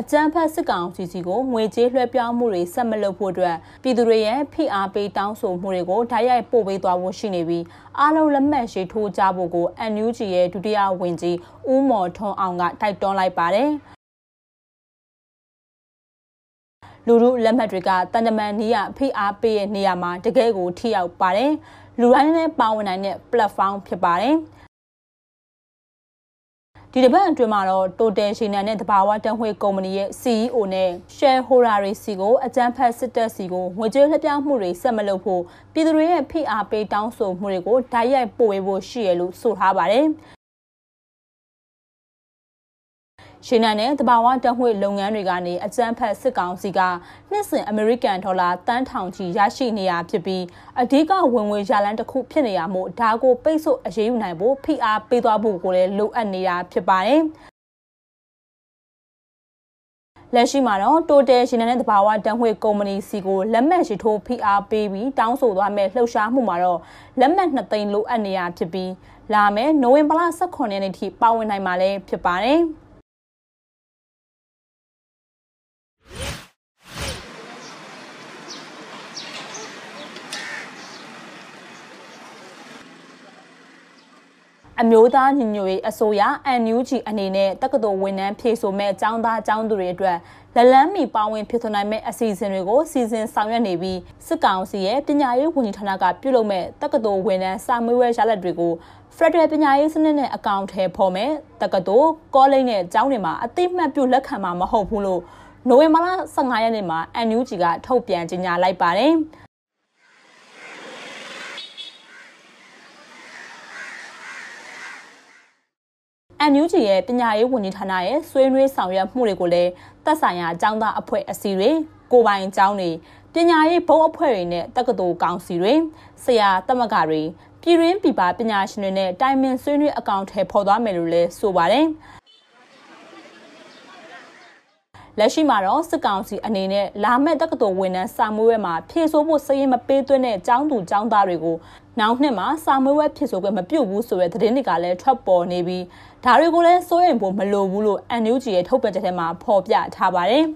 အကြမ်းဖက်စစ်ကောင်စီစီကိုငွေကြေးလွှဲပြောင်းမှုတွေဆက်မလုပ်ဖို့အတွက်ပြည်သူတွေရဲ့ဖိအားပေးတောင်းဆိုမှုတွေကိုဓာတ်ရိုက်ပို့ပေးသွားဖို့ရှိနေပြီးအားလုံးလက်မှတ်ရေးထိုးကြဖို့ကို NUG ရဲ့ဒုတိယဝန်ကြီးဦးမော်ထွန်းအောင်ကတိုက်တွန်းလိုက်ပါတယ်လူလူလက်မှတ်တွေကတန်တမန်နီးရဖိအားပေးရဲ့နေရာမှာတကယ်ကိုထိရောက်ပါတယ်လူတိုင်းနဲ့ပါဝင်နိုင်တဲ့ platform ဖြစ်ပါတယ် ဒီတစ်ပတ်အတွင်းမှာတော့ Total ရှင်နံနဲ့တဘာဝတန်ဝှေကုမ္ပဏီရဲ့ CEO နဲ့ shareholder တွေစီကိုအကြမ်းဖက်စစ်တပ်စီကိုငွေကြေးလှပြောင်းမှုတွေဆက်မလုပ်ဖို့ပြည်သူတွေရဲ့ဖိအားပေးတောင်းဆိုမှုတွေကိုဓာတ်ရိုက်ပို့ဝေဖို့ရှိရလို့ဆိုထားပါတယ်။ ရှင်းနံနဲ့တဘာဝတံွှေလုပ်ငန်းတွေကနေအကြမ်းဖက်စစ်ကောင်စီကနှစ်စဉ်အမေရိကန်ဒေါ်လာတန်းထောင်ချီရရှိနေရဖြစ်ပြီးအဓိကဝင်ငွေရလန်းတစ်ခုဖြစ်နေရမို့ဒါကိုပိတ်ဆို့အရေးယူနိုင်ဖို့ဖိအားပေးသွားဖို့ကိုလည်းလိုအပ်နေတာဖြစ်ပါတယ်လက်ရှိမှာတော့ Total ရှင်နဲ့တဘာဝတန်ဝှေကုမ္ပဏီစီကိုလက်မှတ်ရှိထိုးဖိအားပေးပြီးတောင်းဆိုသွားမဲ့လှုပ်ရှားမှုမှာတော့လက်မှတ်2သိန်းလိုအပ်နေရဖြစ်ပြီးလာမယ့်နိုဝင်ဘာလ18ရက်နေ့ထိပါဝင်နိုင်မှာလည်းဖြစ်ပါတယ်။ အမျိုးသားညီညွတ်ရေးအစိုးရ NUG အနေနဲ့တက္ကသိုလ်ဝန်ထမ်းဖြည့်ဆို့မဲ့အကြောင်းသားအကြောင်းသူတွေအတွက်လက်လန်းမီပါဝင်ဖြစ်ထွန်းနိုင်မဲ့အစီအစဉ်တွေကိုစီစဉ်ဆောင်ရွက်နေပြီးစစ်ကောင်စီရဲ့ပညာရေးဝန်ကြီးဌာနကပြုလုပ်မဲ့တက္ကသိုလ်ဝန်ထမ်းစာမေးပွဲရလဒ်တွေကို Federal ပညာရေးစနစ်နဲ့အကောင့်ထဲပေါ်မဲ့တက္ကသိုလ်ကောလိပ်နဲ့ကျောင်းတွေမှာအသိမှတ်ပြုလက်ခံမှာမဟုတ်ဘူးလို့နိုဝင်ဘာလ15ရက်နေ့မှာ NUG ကထုတ်ပြန်ကြေညာလိုက်ပါတယ်။ NUG ရဲ့ပညာရေးဝန်ကြီးဌာနရဲ့ဆွေးနွေးဆောင်ရွက်မှုတွေကိုလည်းသက်ဆိုင်ရာအကြောင်းသားအဖွဲ့အစည်းတွေကိုပိုင်အကြောင်းတွေပညာရေးဘုတ်အဖွဲ့တွေနဲ့တက္ကသိုလ်ကောင်စီတွေဆရာသမဂ္ဂတွေပြည်ရင်းပြည်ပပညာရှင်တွေနဲ့တိုင်ပင်ဆွေးနွေးအကောင့်ထဲပေါ်သွားမယ်လို့လည်းဆိုပါတယ်။ လက်ရှိမှာတော့စစ်ကောင်စီအနေနဲ့လာမဲ့တက္ကသိုလ်ဝန်ထမ်းစာမွေးဝဲမှာဖြည့်ဆို့ဖို့စရင်မပေးသွင်းတဲ့ကျောင်းသူကျောင်းသားတွေကိုနောက်နှစ်မှာစာမွေးဝဲဖြည့်ဆို့ခွင့်မပြုတ်ဘူးဆိုတဲ့သတင်းတွေကလည်းထွက်ပေါ်နေပြီးဒါတွေကိုလည်းစိုးရိမ်ဖို့မလိုဘူးလို့ NUG ရဲ့ထုတ်ပြန်ချက်ထဲမှာဖော်ပြထားပါတယ်။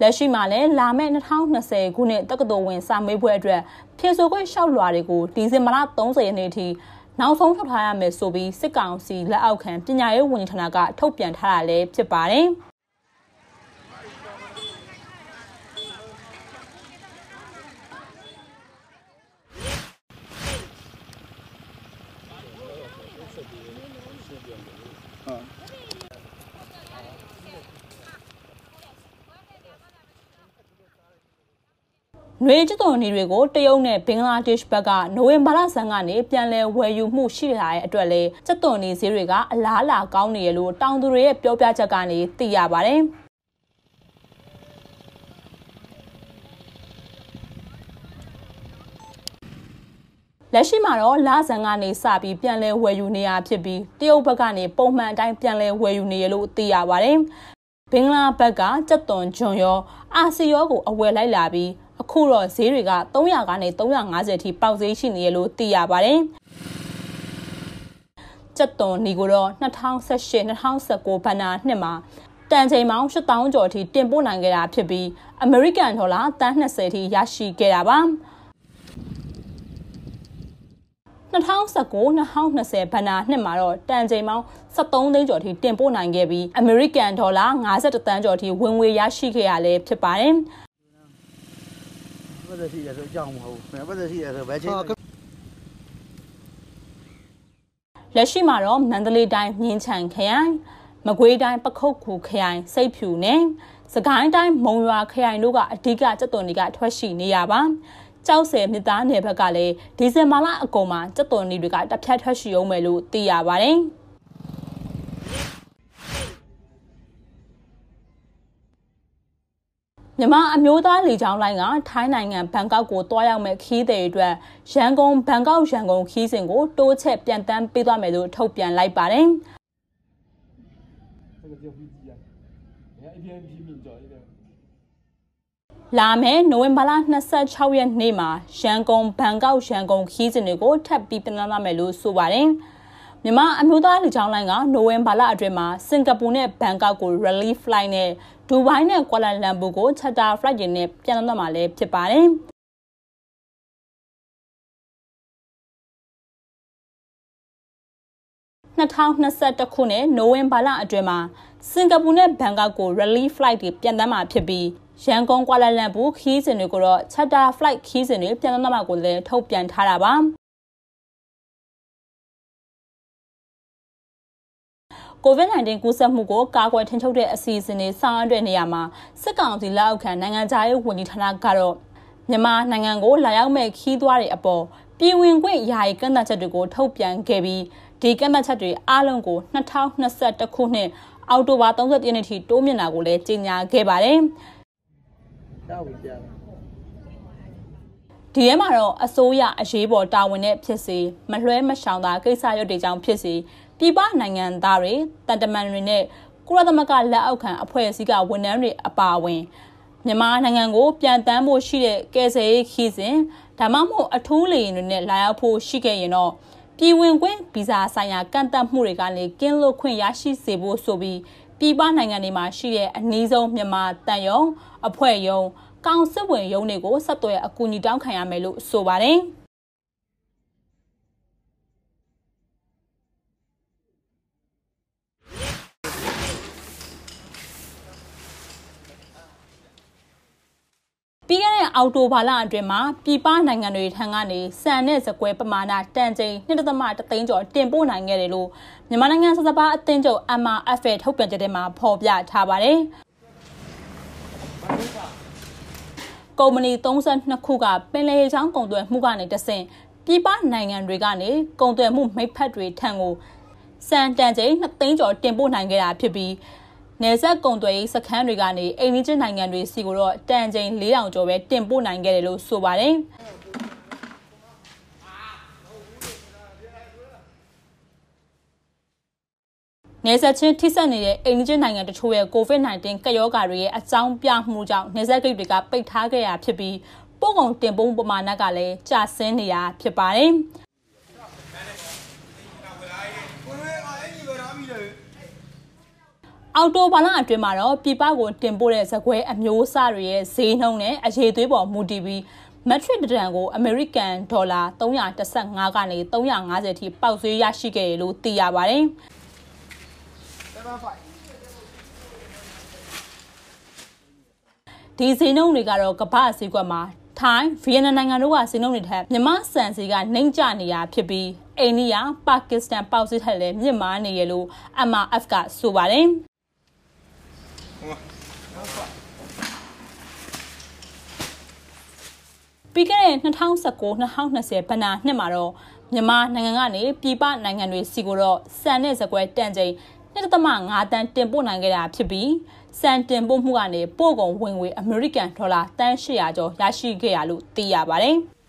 လက်ရှိမှာလည်းလာမယ့်2020ခုနှစ်တက္ကသိုလ်ဝင်စာမေးပွဲအတွက်ဖြည့်ဆို့ခွင့်လျှောက်လွှာတွေကိုဒီဇင်ဘာလ30ရက်နေ့ထိ နောက်ဆုံးထုတ်ထားရမယ်ဆိုပြီးစစ်ကောင်စီလက်အောက်ခံပညာရေးဝန်ကြီးဌာနကထုတ်ပြန်ထားတာလည်းဖြစ်ပါတယ်။ နွေကျသွန်နီတွေကိုတရုတ်နဲ့ဘင်္ဂလားဒေ့ရှ်ဘက်ကနိုဝင်ဘာလဆန်းကနေပြန်လည်ဝယ်ယူမှုရှိလာတဲ့အတွက်လေကျသွန်နီဈေးတွေကအလားအလာကောင်းနေရလို့တောင်သူတွေရဲ့ပြောပြချက်ကနေသိရပါတယ်။လက်ရှိမှာတော့လာဇန်ကနေစပြီးပြန်လဲဝယ်ယူနေရဖြစ်ပြီးတရုတ်ဘက်ကနေပုံမှန်အတိုင်းပြန်လဲဝယ်ယူနေရလို့သိရပါတယ်။ဘင်္ဂလားဘက်ကကြက်သွန်ဂျွန်ရောအာစီရောကိုအဝယ်လိုက်လာပြီး အခုတော့ဈေးတွေက300ကနေ350ထိပေါက်ဈေးရှိနေရလို့သိရပါတယ်။ကျက်သွန်နီကိုတော့2018-2019ဘဏ္ဍာနှစ်မှာတန်ချိန်ပေါင်း8000ကျော်ထိတင်ပို့နိုင်ခဲ့တာဖြစ်ပြီးအမေရိကန်ဒေါ်လာတန်း20ထိရရှိခဲ့တာပါ2019-2020ဘဏ္ဍာနှစ်မှာတော့တန်ချိန်ပေါင်း73သိန်းကျော်ထိတင်ပို့နိုင်ခဲ့ပြီးအမေရိကန်ဒေါ်လာ51တန်းကျော်ထိဝင်ငွေရရှိခဲ့ရလဲဖြစ်ပါတယ် ပတ်သက်ရှိတယ်ဆိုအကြောင်းမဟုတ်ဘူးပတ်သက်ရှိတယ်ဆိုဘယ်ချိန်လက်ရှိမှာတော့မန္တလေးတိုင်းမြင်းချံခရိုင်မကွေးတိုင်းပခုတ်ကူခရိုင်စိတ်ဖြူနဲ့စကိုင်းတိုင်းမုံရွာခရိုင်တို့ကအဓိကစက်သွန်တွေကထွက်ရှိနေရပါကြောက်စဲမြစ်သားနယ်ဘက်ကလည်းဒီဇင်ဘာလအကုန်မှာစက်သွန်တွေကတဖြတ်ထွက်ရှိအောင်မယ်လို့သိရပါတယ်။ မြန်မာအမျိုးသားလေကြောင်းလိုင်းကထိုင်းနိုင်ငံဘန်ကောက်ကိုတွားရောက်မဲ့ခီးသည်တွေအတွက်ရန်ကုန်ဘန်ကောက်ရန်ကုန်ခီးစဉ်ကိုတိုးချက်ပြန်တမ်းပေးသွားမယ်လို့ထုတ်ပြန်လိုက်ပါတယ်။လာမယ့်နိုဝင်ဘာလ26ရက်နေ့မှာရန်ကုန်ဘန်ကောက်ရန်ကုန်ခီးစဉ်တွေကိုထပ်ပြီးပြန်လာမယ်လို့ဆိုပါတယ်။ မြန်မာအမျိုးသားလူချောင်းလိုင်းကနိုဝင်ဘာလအတွင်းမှာစင်ကာပူနဲ့ဘန်ကောက်ကို relief flight နဲ့ဒူဘိုင်းနဲ့ကွာလာလမ်ပူကို charter flight တွေနဲ့ပြန်သွားမှာလည်းဖြစ်ပါတယ်။2021ခုနှစ်နိုဝင်ဘာလအတွင်းမှာစင်ကာပူနဲ့ဘန်ကောက်ကို relief flight တွေပြန်တမ်းမှာဖြစ်ပြီးရန်ကုန်ကွာလာလမ်ပူခီးစဉ်တွေကိုတော့ charter flight ခီးစဉ်တွေပြန်တမ်းမှာကိုလည်းထုတ်ပြန်ထားတာပါ။ COVID-19 ကူးစက်မှုကိုကာကွယ်ထိန်းချုပ်တဲ့အစီအစဉ်တွေဆောင်ရွက်တဲ့နေရာမှာစစ်ကောင်စီလက်အောက်ခံနိုင်ငံသားရေးဝန်ကြီးဌာနကတော့မြန်မာနိုင်ငံကိုလာရောက်မဲ့ခီးသွွားတွေအပေါ်ပြည်ဝင်ခွင့်ယာယီကန့်သတ်ချက်တွေကိုထုတ်ပြန်ခဲ့ပြီးဒီကန့်သတ်ချက်တွေအားလုံးကို2021ခုနှစ်အောက်တိုဘာ31ရက်နေ့ထိတိုးမြင့်တာကိုလည်းကြေညာခဲ့ပါတယ်။တောက်ပြဒီထဲမှာတော့အစိုးရအရေးပေါ်တာဝန်နဲ့ဖြစ်စေမလွှဲမရှောင်တာကိစ္စရွက်တွေကြောင့်ဖြစ်စေ ပြည်ပနိုင်ငံသားတွေတန်တမန်တွေနဲ့ကုလသမဂ္ဂလက်အောက်ခံအဖွဲ့အစည်းကဝန်ထမ်းတွေအပါအဝင်မြန်မာနိုင်ငံကိုပြန်တမ်းဖို့ရှိတဲ့ကယ်ဆယ်ရေးခီးစဉ်ဒါမှမဟုတ်အထူးလေယာဉ်တွေနဲ့လာရောက်ဖို့ရှိခဲ့ရင်တော့ပြည်ဝင်ခွင့်ဗီဇာဆိုင်ရာကန့်သတ်မှုတွေကနေကင်းလွတ်ခွင့်ရရှိစေဖို့ဆိုပြီးပြည်ပနိုင်ငံတွေမှာရှိတဲ့အနည်းဆုံးမြန်မာတန်ယုံအဖွဲ့ယုံကောင်စစ်ဝင်ယုံတွေကိုဆက်သွယ်အကူအညီတောင်းခံရမယ်လို့ဆိုပါတယ်။ ပြီးခဲ့တဲ့အော်တိုဘာလအတွင်းမှာပြည်ပနိုင်ငံတွေထံကနေစံနဲ့ဇကွဲပမာဏတန်ချိန်2.3သိန်းကျော်တင်ပို့နိုင်ခဲ့တယ်လို့မြန်မာနိုင်ငံစစပါအသင်းချုပ် MRF ထုတ်ပြန်ချက်ထဲမှာဖော်ပြထားပါတယ်။ကုမ္ပဏီ32ခုကပင်လယ်ချောင်းကုန်သွယ်မှုကနေတဆင့်ပြည်ပနိုင်ငံတွေကနေကုန်သွယ်မှုမိတ်ဖက်တွေထံကိုစံတန်ချိန်2သိန်းကျော်တင်ပို့နိုင်ခဲ့တာဖြစ်ပြီး နယ်စပ်ကုန်သွယ်ရေးစခန်းတွေကနေအိမ်နီးချင်းနိုင်ငံတွေစီကိုတော့တန်ချိန်4000ကျော်ပဲတင်ပို့နိုင်ခဲ့တယ်လို့ဆိုပါတယ်။နေဆက်ချင်းထိစပ်နေတဲ့အိန္ဒိယနိုင်ငံတချို့ရဲ့ COVID-19 ကပ်ရောဂါတွေရဲ့အကြောင်းပြမှုကြောင့်နေဆက်ဂိတ်တွေကပိတ်ထားခဲ့ရဖြစ်ပြီးပို့ကုန်တင်ပို့ပမာဏကလည်းကျဆင်းနေတာဖြစ်ပါတယ်။ အော်တိုဘာလအတွင်းမှာတော့ပြည်ပကိုတင်ပို့တဲ့ဇကွဲအမျိုးအစားတွေရဲ့ဈေးနှုန်းနဲ့အရေးသွေးပေါ်မူတည်ပြီးမက်ထရစ်တန်ကိုအမေရိကန်ဒေါ်လာ315ကနေ350ထိပေါက်ဈေးရရှိခဲ့တယ်လို့သိရပါတယ်။ဒီဈေးနှုန်းတွေကတော့ကမ္ဘာဈေးကွက်မှာထိုင်းဗီယက်နမ်နိုင်ငံတို့ကဈေးနှုန်းတွေထက်မြန်မာစံစီကနှိမ့်ကျနေတာဖြစ်ပြီးအိန္ဒိယပါကစ္စတန်ပေါက်ဈေးထက်လည်းမြင့်မားနေရလို့ MRF ကဆိုပါတယ် ပြီးခဲ့တဲ့2019-2020ဘဏ္ဍာနှစ်မှာတော့မြန်မာနိုင်ငံကနေပြည်ပနိုင်ငံတွေစီကိုတော့စံနဲ့ဇကွဲတန်ချိန်1.5တန်းတင်ပို့နိုင်ခဲ့တာဖြစ်ပြီးစံတင်ပို့မှုကနေပို့ကုန်ဝင်ငွေအမေရိကန်ဒေါ်လာတန်း800ကျော်ရရှိခဲ့ရလို့သိရပါတယ်။